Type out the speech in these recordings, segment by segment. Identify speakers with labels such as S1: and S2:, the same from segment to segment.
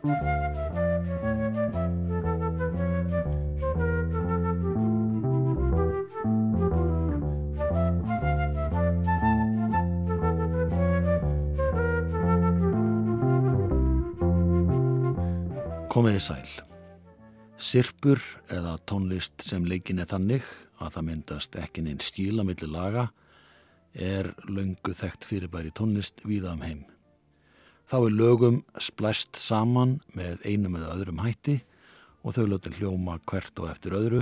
S1: Komiði sæl. Sirpur eða tónlist sem leikin er þannig að það myndast ekki neinn stíla millir laga er löngu þekkt fyrirbæri tónlist víða um heim. Þá er lögum splæst saman með einum eða öðrum hætti og þau lögum hljóma hvert og eftir öðru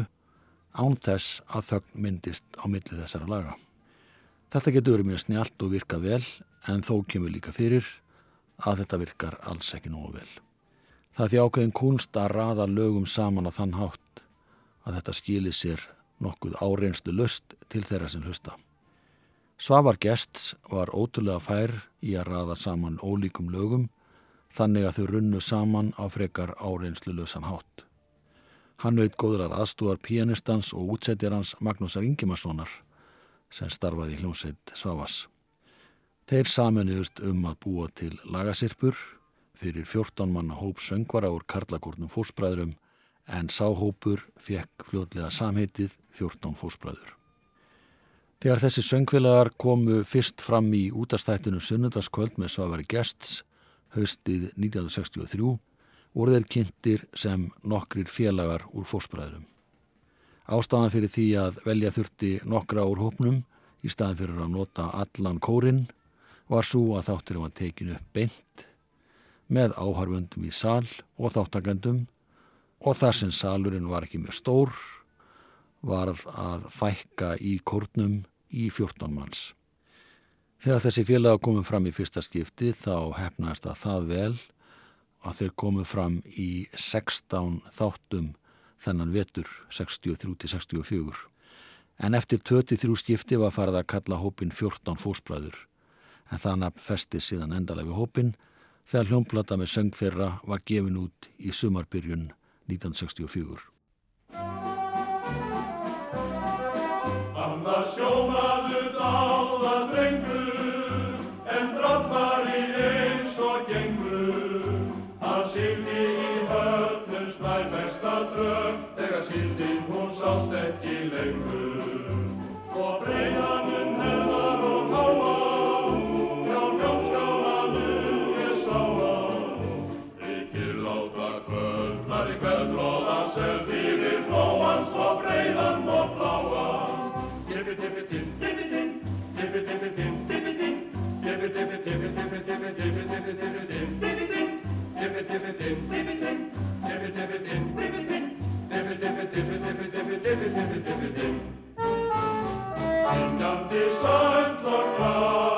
S1: án þess að þögn myndist á milli þessara laga. Þetta getur verið mjög snjált og virka vel en þó kemur líka fyrir að þetta virkar alls ekki nógu vel. Það er því ákveðin kunst að raða lögum saman á þann hátt að þetta skilir sér nokkuð áreinslu löst til þeirra sem hlusta. Svavar Gests var ótrúlega fær í að raða saman ólíkum lögum þannig að þau runnu saman á frekar áreinslu lösan hátt. Hann auðt góður að aðstúar pianistans og útsetjar hans Magnúsar Ingimarssonar sem starfaði í hljómsveit Svavas. Þeir saminuðust um að búa til lagasirpur fyrir 14 manna hóp söngvara úr Karlakórnum fórsbræðurum en sáhópur fekk fljóðlega samheitið 14 fórsbræður. Þegar þessi söngvilagar komu fyrst fram í útastættinu sunnundaskvöld með Svavari Gests haustið 1963 voru þeir kynntir sem nokkrir félagar úr fórsbræðurum. Ástafan fyrir því að velja þurfti nokkra úr hópnum í staðin fyrir að nota allan kórin var svo að þátturum var tekinu beint með áharfundum í sal og þáttakendum og þar sem salurinn var ekki mjög stór varð að fækka í kórnum í 14 manns. Þegar þessi félaga komum fram í fyrsta skipti þá hefnaðist að það vel að þeir komum fram í 16 þáttum þennan vetur 63-64 en eftir 23 skipti var farið að kalla hópin 14 fósbræður en þannig festi síðan endalega við hópin þegar hljómplata með söng þeirra var gefin út í sumarbyrjun 1964.
S2: Þar í kveldróðan sögð yfir flóan Svo breiðan og bláan Tippi-tippi-timm, tippi-timm Tippi-tippi-timm, tippi-timm Tippi-tippi-timm, tippi-timm Tippi-tippi-timm, tippi-timm Tippi-tippi-timm, tippi-timm Tippi-tippi-timm, tippi-timm Tippi-tippi-timm, tippi-timm Tippi-tippi-timm Syngjandi sæll og glá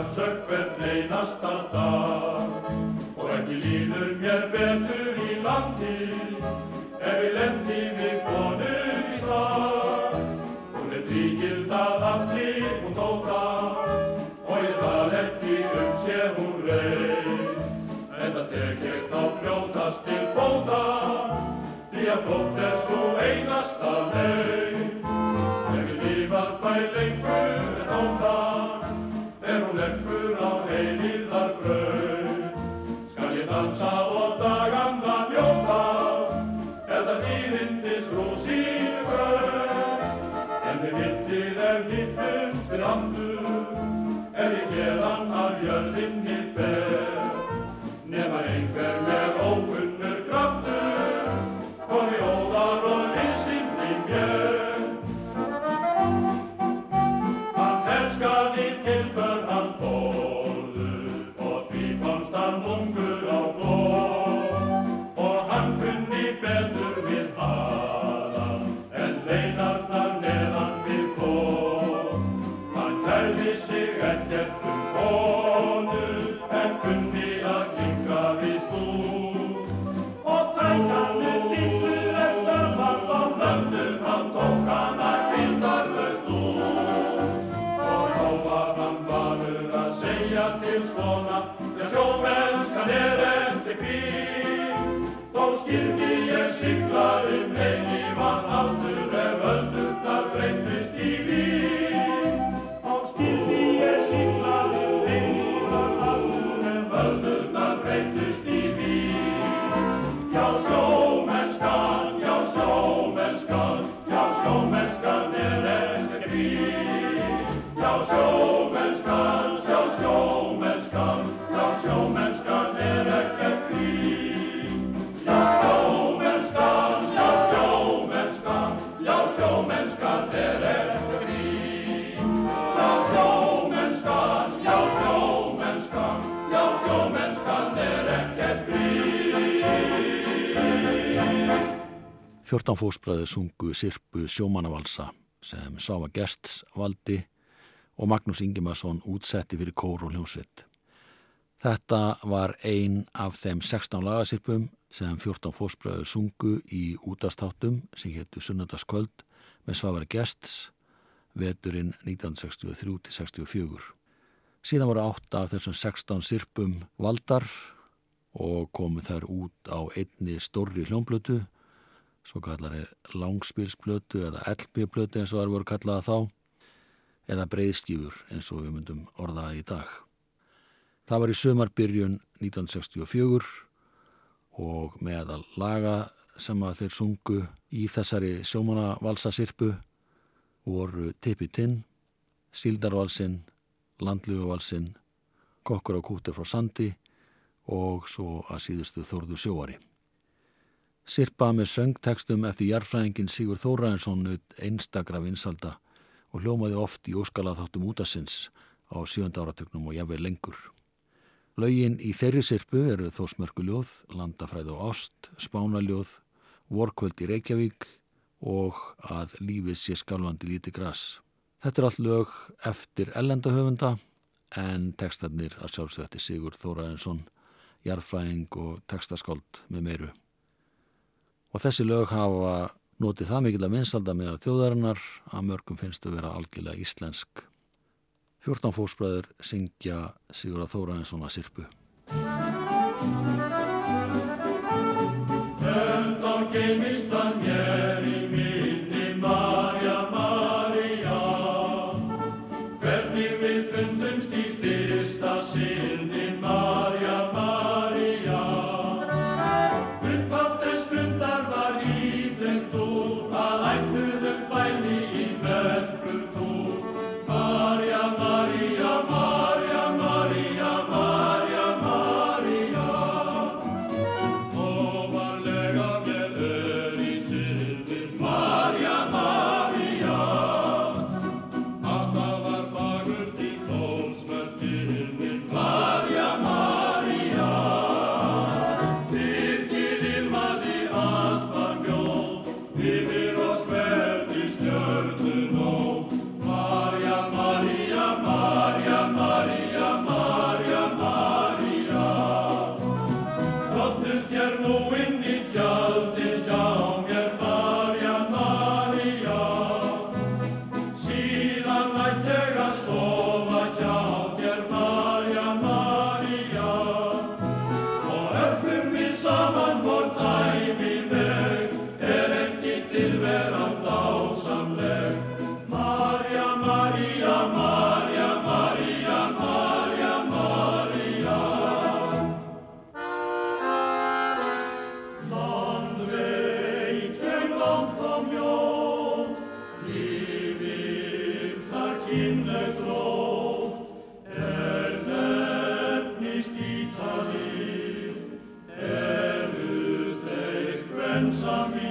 S2: Ég fæ kjafsökk hvern einasta dag
S1: 14 fósbræður sungu Sirpu sjómanavalsa sem Sáva Gersts valdi og Magnús Ingimarsson útsetti fyrir kór og hljómsveit. Þetta var ein af þeim 16 lagasirpum sem 14 fósbræður sungu í útastáttum sem héttu Sunnandaskvöld með Svavari Gersts veturinn 1963-64. Síðan voru átta af þessum 16 sirpum valdar og komu þær út á einni stórri hljómblötu svo kallar er langspilsplötu eða LP-plötu eins og það voru kallaða þá eða breyðskífur eins og við myndum orðaða í dag. Það var í sömarbyrjun 1964 og meðal laga sem að þeir sungu í þessari sjómanavalsasirpu voru Tippi Tinn, Sildarvalsinn, Landlugavalsinn, Kokkur á kútur frá Sandi og svo að síðustu Þórðu sjóari. Sirpa með söngtekstum eftir jarfræðingin Sigur Þóraðinsson einstakra vinsalda og hljómaði oft í óskalaþáttum útasins á sjönda áratugnum og jafnveg lengur. Laugin í þeirri sirpu eru Þósmörkuljóð, Landafræð og Ást, Spánaljóð, Vorkvöld í Reykjavík og að lífið sé skálfandi líti græs. Þetta er allt lög eftir ellendahöfunda en tekstarnir að sjálfsögti Sigur Þóraðinsson, jarfræðing og tekstaskáld með meiru. Og þessi lög hafa notið það mikill að minnsalda með þjóðarinnar að mörgum finnst að vera algjörlega íslensk. 14 fósbræður syngja Sigurða Þóraðinsson að sirpu.
S2: some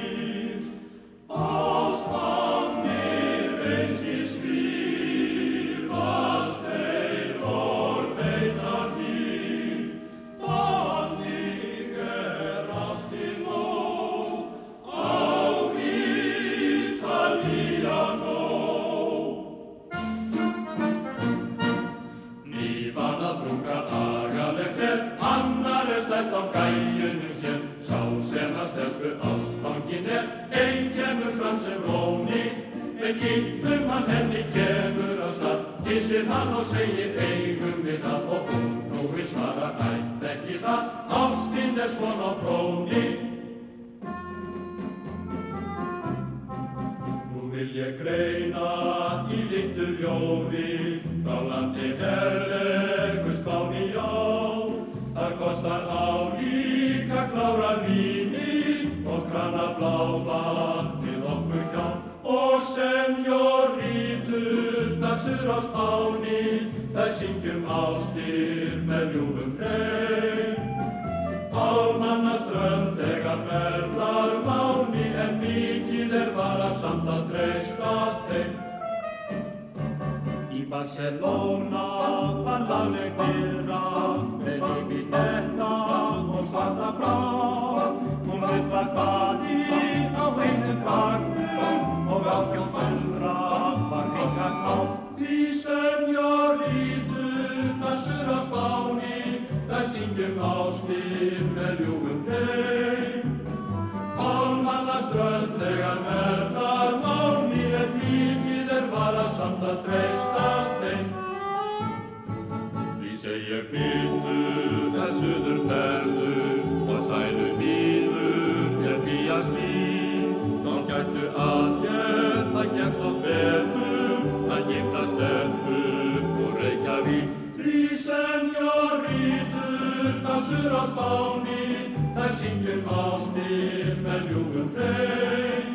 S2: Barcelona var lagleg byrra með lífi etta og svarta blá. Hún veit var hvaði á einum barnum og átjón sumra var hengar á. Því senjóríturna sur á spáni, þær syngjum ástir með ljúfum hreim. Pálmanna strönd þegar verðar máni vara samt að treysta ég byrðu að suður ferðu og sælu nýður er bíast mín þá gættu aðgerð að gefst og betur að gifta stemmu og Reykjavík því senjórítur dansur á spáni þær syngjum ástir með ljúfum hrein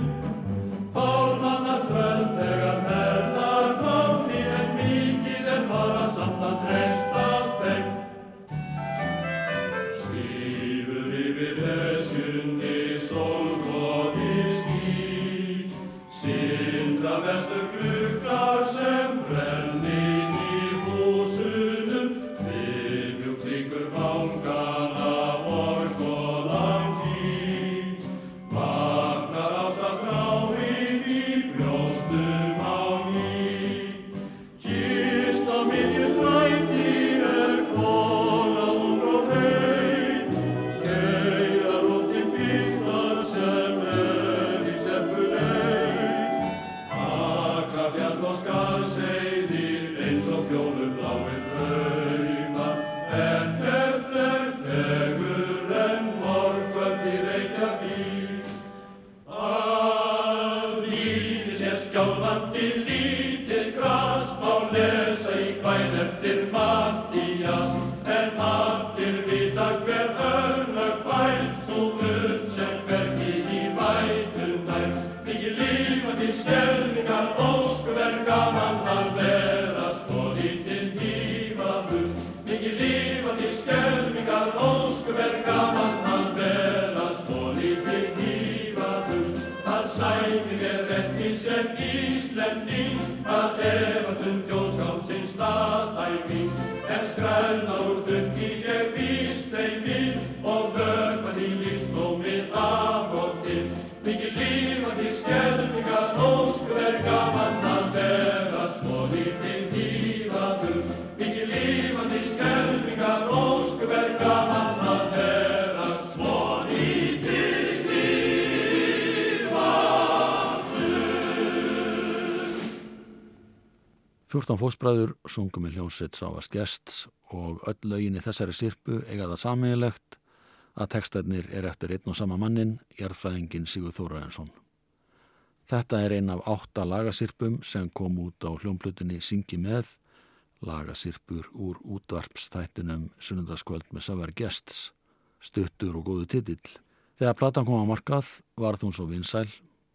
S1: 14 fósbræður sungum í hljómsveit Sávars Gests og öll lögin í þessari sirpu eiga það samiðilegt að tekstarnir er eftir einn og sama mannin, jærfræðingin Sigur Þóraðinsson. Þetta er einn af átta lagasirpum sem kom út á hljómblutinni Syngi með, lagasirpur úr útvarpstættinum Sunnundaskvöld með Savar Gests, stuttur og góðu titill. Þegar platan kom á markað var þún svo vinsæl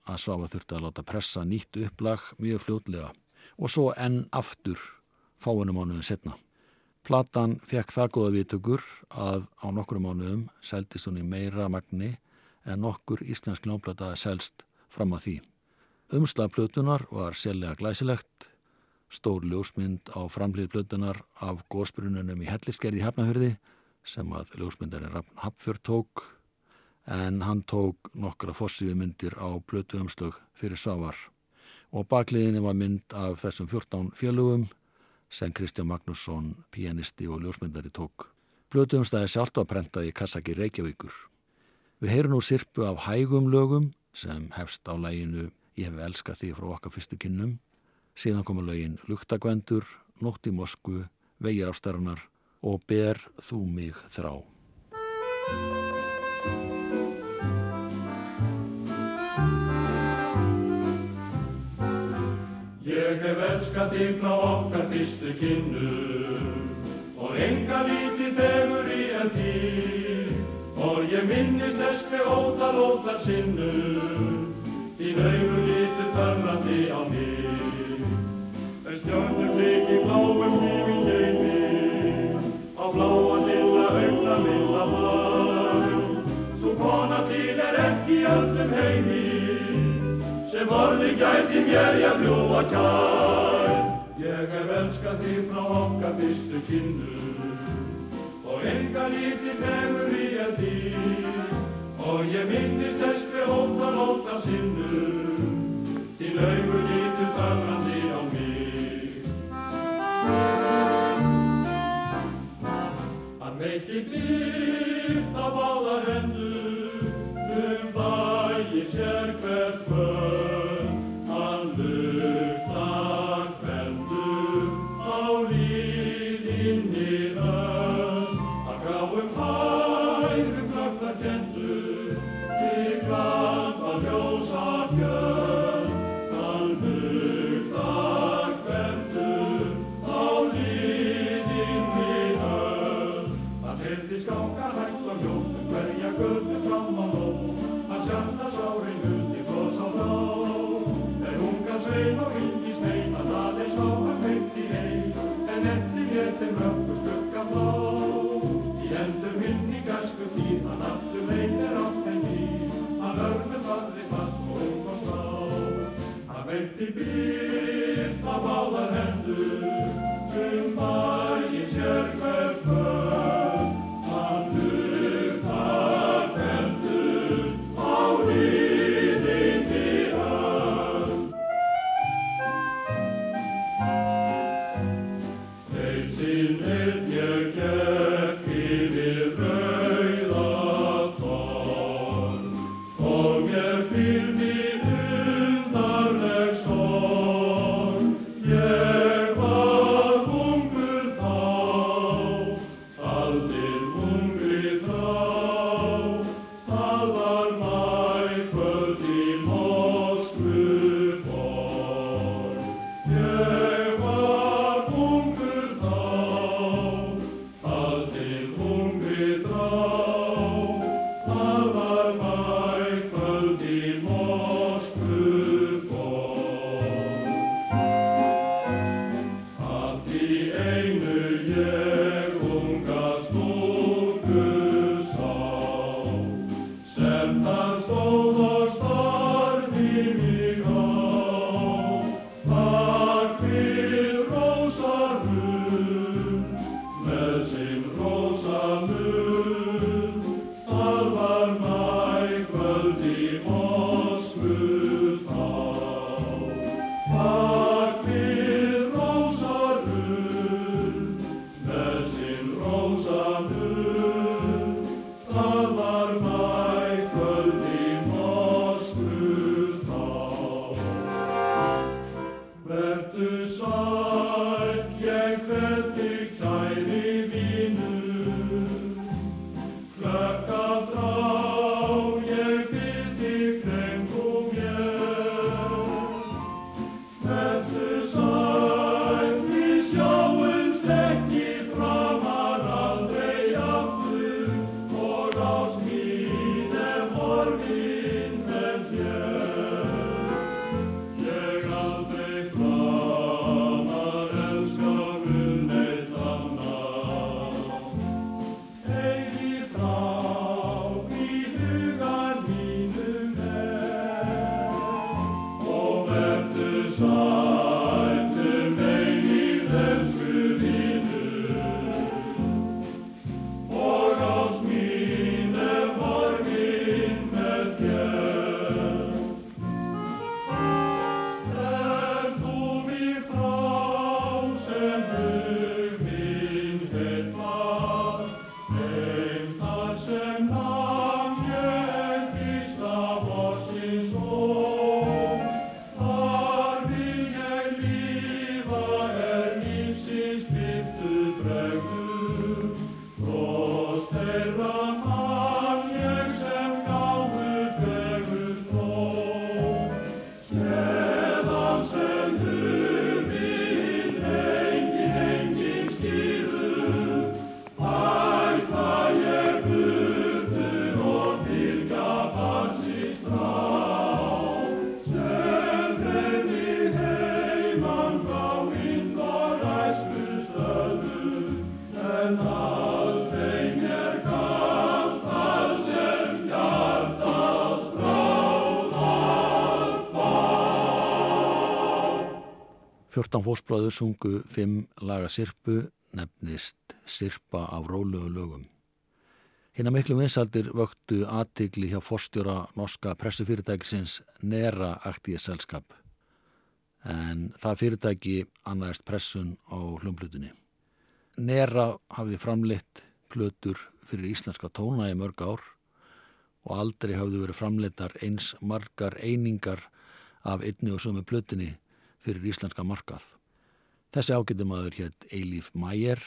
S1: að svafa þurfti að láta pressa nýtt upplag mjög fljótlega og svo enn aftur fáinu mánuðin setna. Platan fekk það góða viðtökur að á nokkru mánuðum seldist hún í meira magni en nokkur íslensk ljónplata selst fram að því. Umslag plötunar var sérlega glæsilegt, stór ljósmynd á framlið plötunar af gósbrununum í helliskerði Hafnahörði sem að ljósmyndarinn Hafnfjörð tók en hann tók nokkra fossífi myndir á plötu umslög fyrir Svavar og bakliðinni var mynd af þessum 14 fjölugum sem Kristján Magnússon, pianisti og ljósmyndari tók. Blötuumstæði sjálft var prentaði í Kassaki Reykjavíkur. Við heyrum nú sirpu af hægum lögum sem hefst á læginu Ég hef elskað því frá okkar fyrstu kynnum. Síðan koma lögin Lugtagvendur, Nótt í Moskvu, Vegir afstærunar og Ber þú mig þrá.
S2: Þig frá okkar fyrstu kynnu og enga líti þegur í en því og ég minnist þess hver ótal ótal sinnu þín augur lítu törnandi á mig. En stjórnum líki bláum lífi geimi á bláa lilla augna lilla mann. Svo kona til er ekki öllum heimi. Sem orði gæti mér ég bljúa kær. Ég hef elskað þig frá okkar fyrstu kynnu og enga lítið fegur í en því og ég minnist þess hver ótal ótal sinnu þín augur lítu törnandi á mig. Hann veiti byrkt á báða hendur. Um bæi sér hvert kvöld
S1: 14 fósbráður sungu 5 laga sirpu nefnist Sirpa af rólugu lögum. Hina miklu vinsaldir vöktu aðtigli hjá fórstjóra norska pressufyrirtækisins Nera Aktíja Selskap en það fyrirtæki annaðist pressun á hljumblutunni. Nera hafði framleitt plötur fyrir íslenska tóna í mörg ár og aldrei hafði verið framleittar eins margar einingar af einni og sömu plötunni fyrir íslenska markað. Þessi ágættumadur hétt Eilíf Mæjer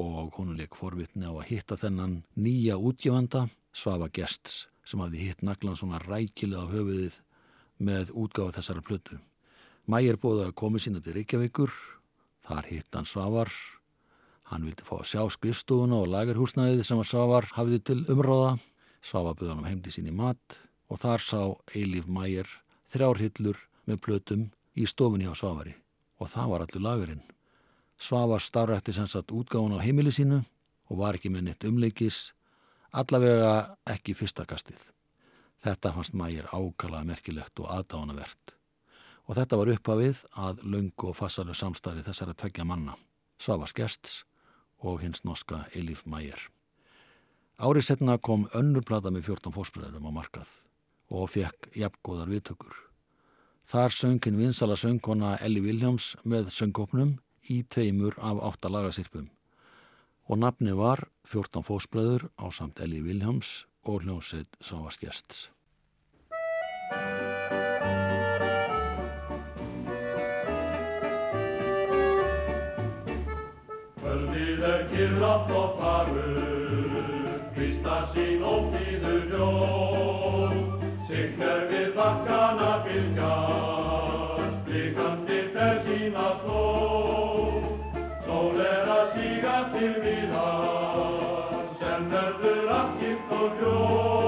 S1: og hún leik forvitni á að hitta þennan nýja útgjöfanda Svafa Gests sem hafði hitt naglan svona rækilega á höfuðið með útgáfa þessara plötu. Mæjer bóði að komi sína til Reykjavíkur, þar hitt hann Svafar, hann vildi fá að sjá skrifstofuna og lagerhúsnæðið sem að Svafar hafði til umráða, Svafar böði hann um heimdi sín í mat og þar sá Eilíf Mæjer þrjárhillur með plötum í stofunni á Svavari og það var allur lagurinn. Svavar starrætti sem sagt útgáðun á heimili sínu og var ekki með neitt umleikis, allavega ekki fyrsta kastið. Þetta fannst Mæjer ákalaða merkilegt og aðdánavert og þetta var uppafið að löngu og fassalu samstarfi þessara tveggja manna, Svavas Gersts og hins norska Elif Mæjer. Árið setna kom önnur plata með 14 fórspröðurum á markað og fekk jafngóðar viðtökur. Þar söng hinn vinsala söngkona Elli Viljáms með söngkopnum í tveimur af átta lagasirpum og nafni var 14 fósbröður á samt Elli Viljáms og hljómsveit Svavas Gersts.
S2: Kvöldið er kyrlátt og farur, Krista sín og tíður ljó. Signer við bakkana bylgjast, blikandi fer sína sló. Sól er að síga til viðar, sem verður afgift og hljóð.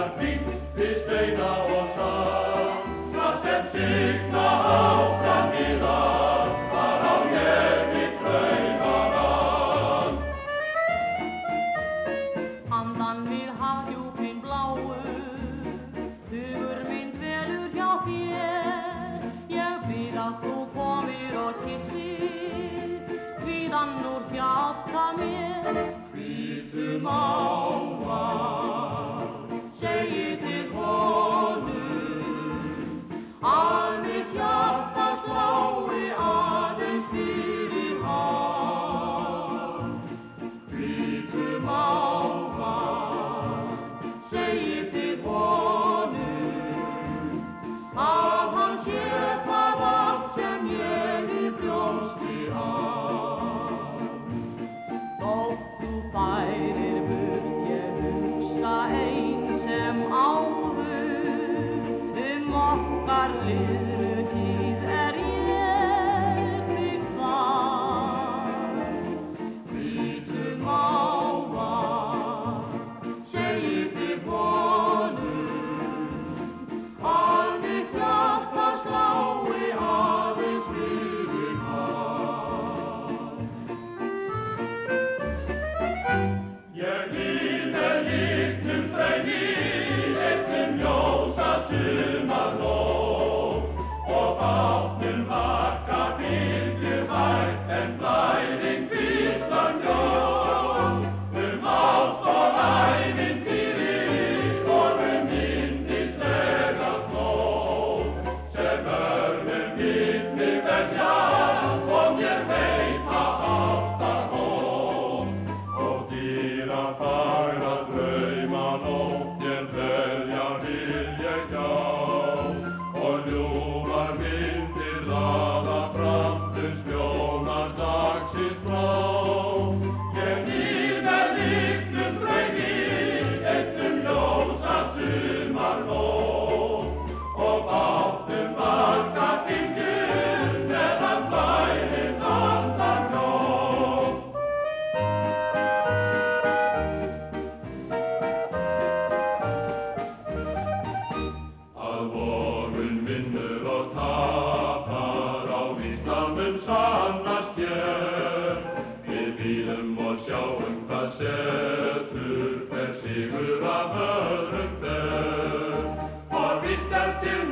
S2: God be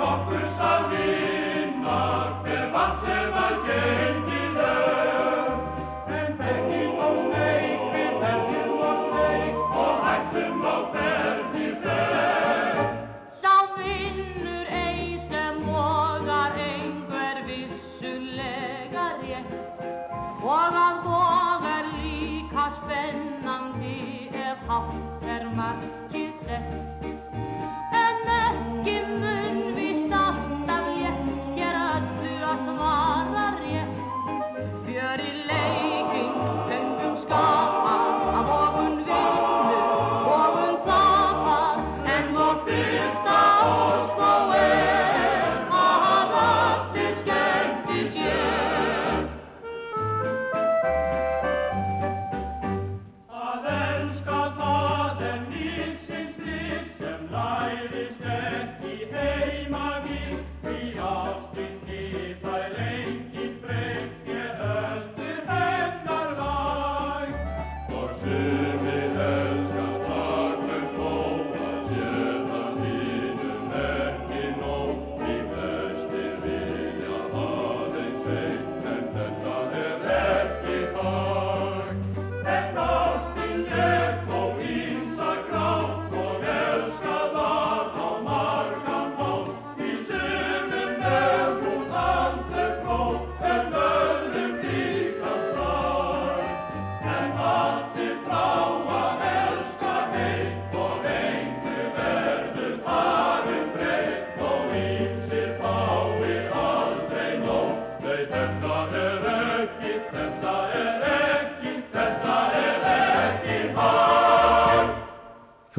S2: er
S3: til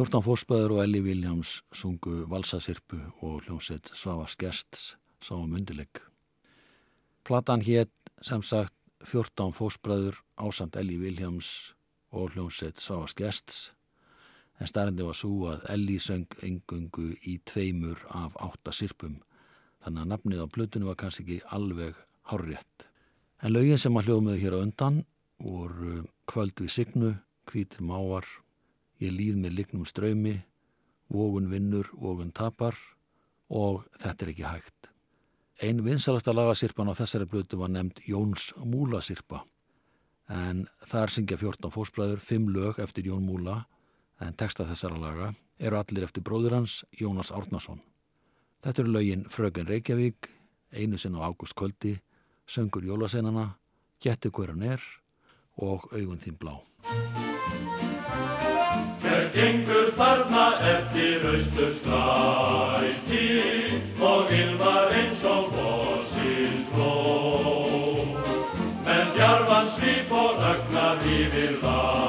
S1: 14 fórspöður og Ellie Williams sungu Valsasirpu og hljómsett Svavars Gests sá um undirleik. Platan hétt sem sagt 14 fórspöður ásamt Ellie Williams og hljómsett Svavars Gests en starrandi var svo að Ellie söng engungu í tveimur af átta sirpum þannig að nafnið á plötunum var kannski ekki alveg hárrétt. En lögin sem að hljóðmuðu hér á undan voru Kvöld við Signu, Hvítir Máar, Ég líð með lignum ströymi, Vógun vinnur, Vógun tapar og Þetta er ekki hægt. Ein vinsalasta lagasirpan á þessari blötu var nefnd Jóns Múlasirpa en þar syngja 14 fósbræður, 5 lög eftir Jón Múla en texta þessara laga eru allir eftir bróður hans Jónas Árnason. Þetta eru lögin Fröken Reykjavík, Einu sinn á ágúst kvöldi, Söngur jólaseinana, Gettu hver hann er og Augun þín blá.
S2: Gengur þarna eftir austur stræti og ilmar eins og bossins bló. En djarfan svip og ögnar yfir læti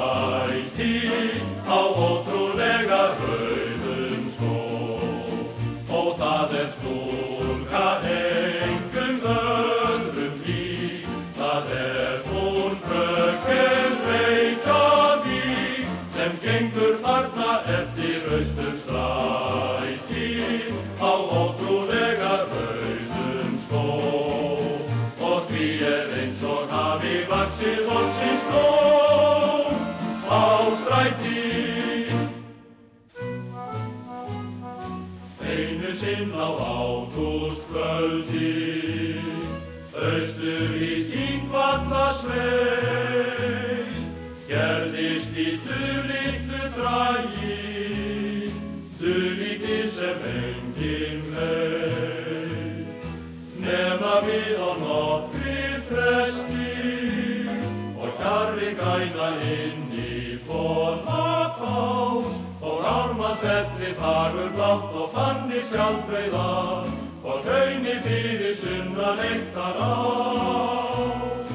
S2: Ármannsvelli fagur blátt og fannig skjálbreiða og hraunni fyrir sunnan eittar ás.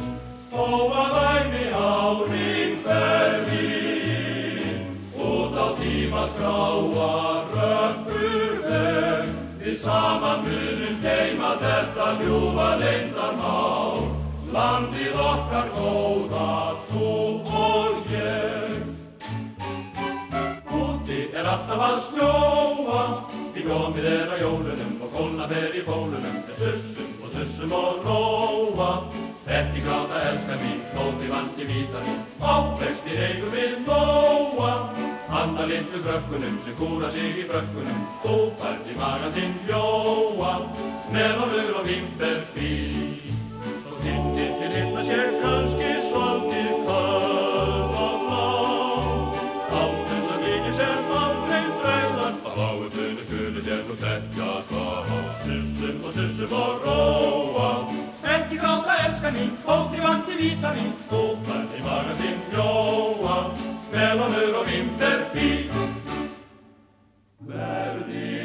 S2: Þó að æmi árin hverfi út á tímas gráa rökkurleg við saman munum geima þetta ljúfa leyndarmál landið okkar góða þú að snjóa Því komið er á jólunum og kólna fer í pólunum Er sussum og sussum og róa Ekki gráta elskar mín, þó því vandi vítar mín. Ávext í eigum við nóa Handa litlu krökkunum sem kúra sig í brökkunum. Þú færð í magan þinn ljóa Melónur og vimber fí Og til til litla sér kannski svolítið Sussum og sussum og róa. Ekki gráta elskan mín, þó því vanti vítamin Þú færð í magan þinn ljóa Melónur og vimber fí Verði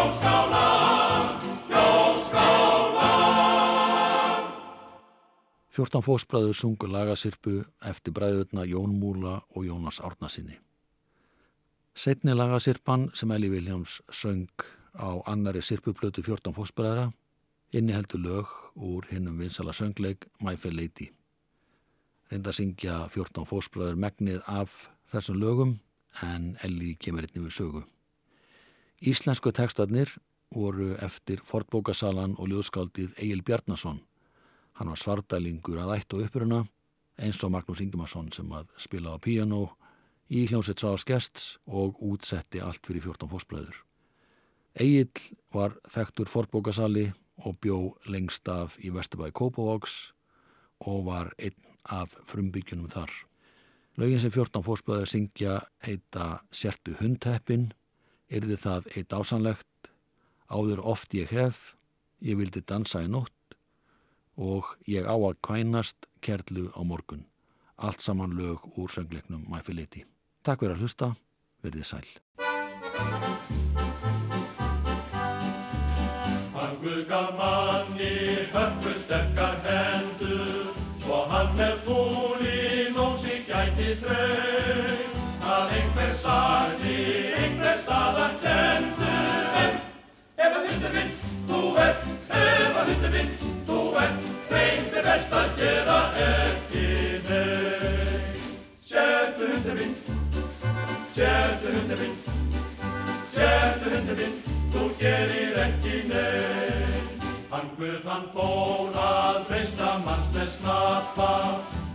S2: hljómskálan hljómskálan
S1: 14 fósbræður sungu lagasirpu eftir bræðurna Jón Múla og Jónas Árnasinni. Setni lagasirpan sem Eli Viljáms söng á annari sirpuplötu 14 fósbræðra inniheldur lög úr hinnum vinsala söngleik My Fair Lady. Reynda að syngja 14 fósbræður megnið af þessum lögum en Eli kemur einnig við sögu. Íslensku tekstarnir voru eftir Fortbókasalan og ljóðskáldið Egil Bjarnason Hann var svardælingur að ætt og uppruna eins og Magnús Ingimarsson sem að spila á piano í hljómsveit Sváðs gests og útsetti allt fyrir 14 fósbræður. Egil var þekktur fortbókasali og bjó lengst af í Vesturbæði Kópavóks og var einn af frumbyggjunum þar. Laugin sem 14 fósbræður syngja heita Sértu hundheppin, yrði það eitt ásanlegt, áður oft ég hef, Ég vildi dansa í nótt og ég á að kvænast kerlu á morgun. Allt saman lög úr söngleiknum Mæfiliti. Takk fyrir að hlusta, verðið sæl.
S2: Hann Guð gaf manni hörpu sterkar hendur Svo hann með túlin og sig gæti þrau Að einhver sagði, Hundur minn, sértu hundur minn Sértu hundur minn, þú gerir ekki neitt. Hann Guð hann fór að freista manns með snappa,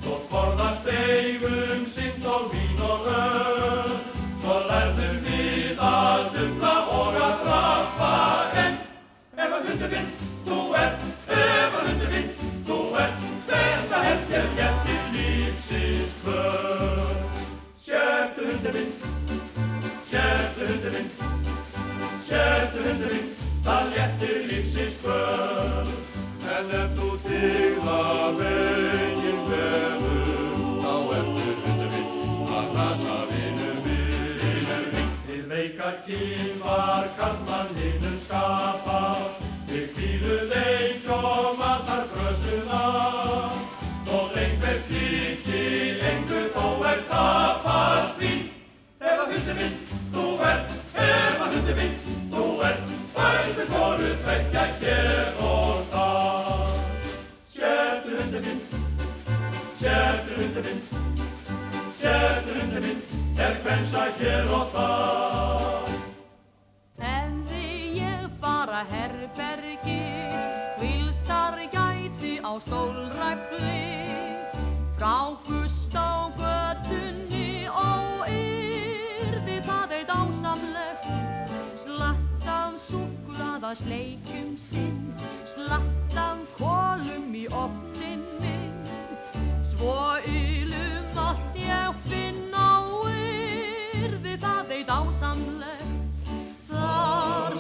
S2: þótt forðast eigum synd og vín og öll. Svo lærðum við að dumla og að trappa, en ef að hundur minn, þú ert, það léttir lífsins kvöld. En ef þú digla veginn veður, þá ertu hundur minn að hlasa vinur minn, vinur minn. Þið veika kyn var kallmann hinnum skapa, hér og þar.
S3: Hefði ég bara herbergi, vilstar gæti á stólræfli, frá gust á götunni og yrði það eitt ásamlegt, slatt af súkulada sleikjum sinn, slatt af kólum í opnin minn, svo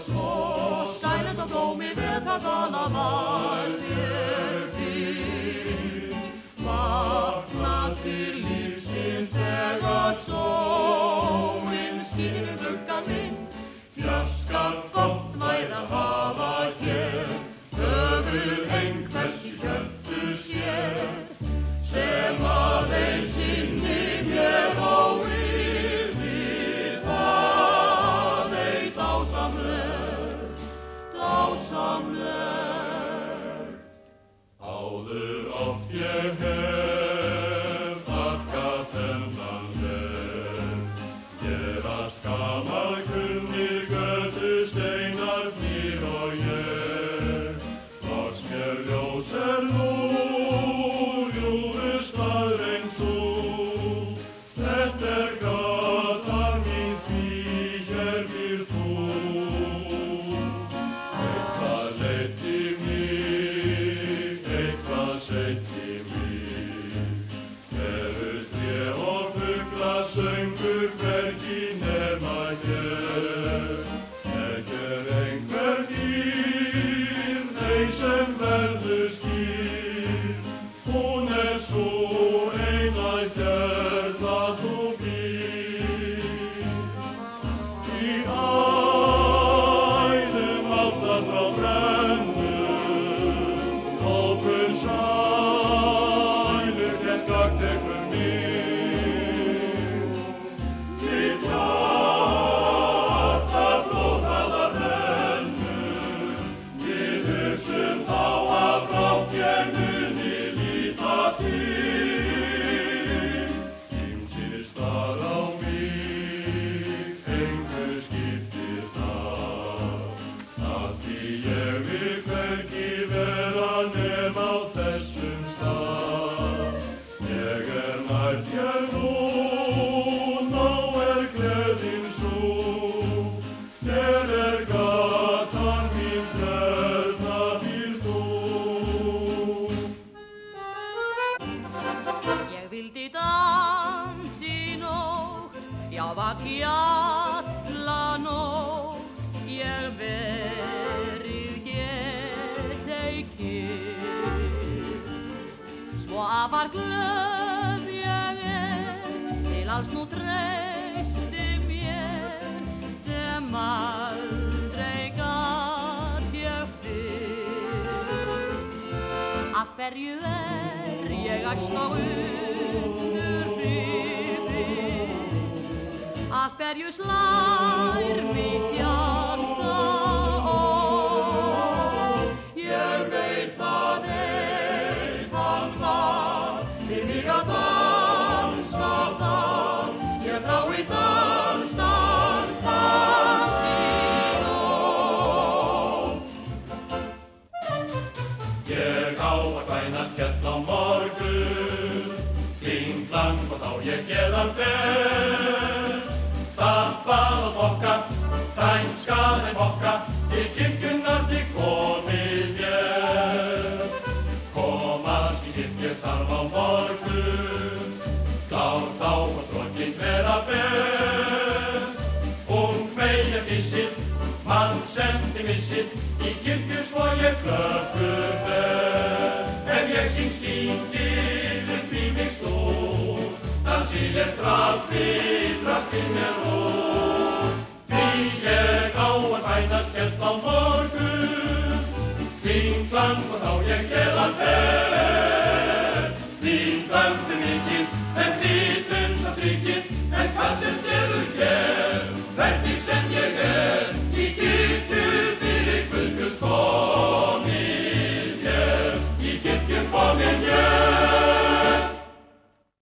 S3: Svo sælis og blómi vetrardala var ég fyrr. Vakna til lífsins þegar sólinn skýnir um gluggan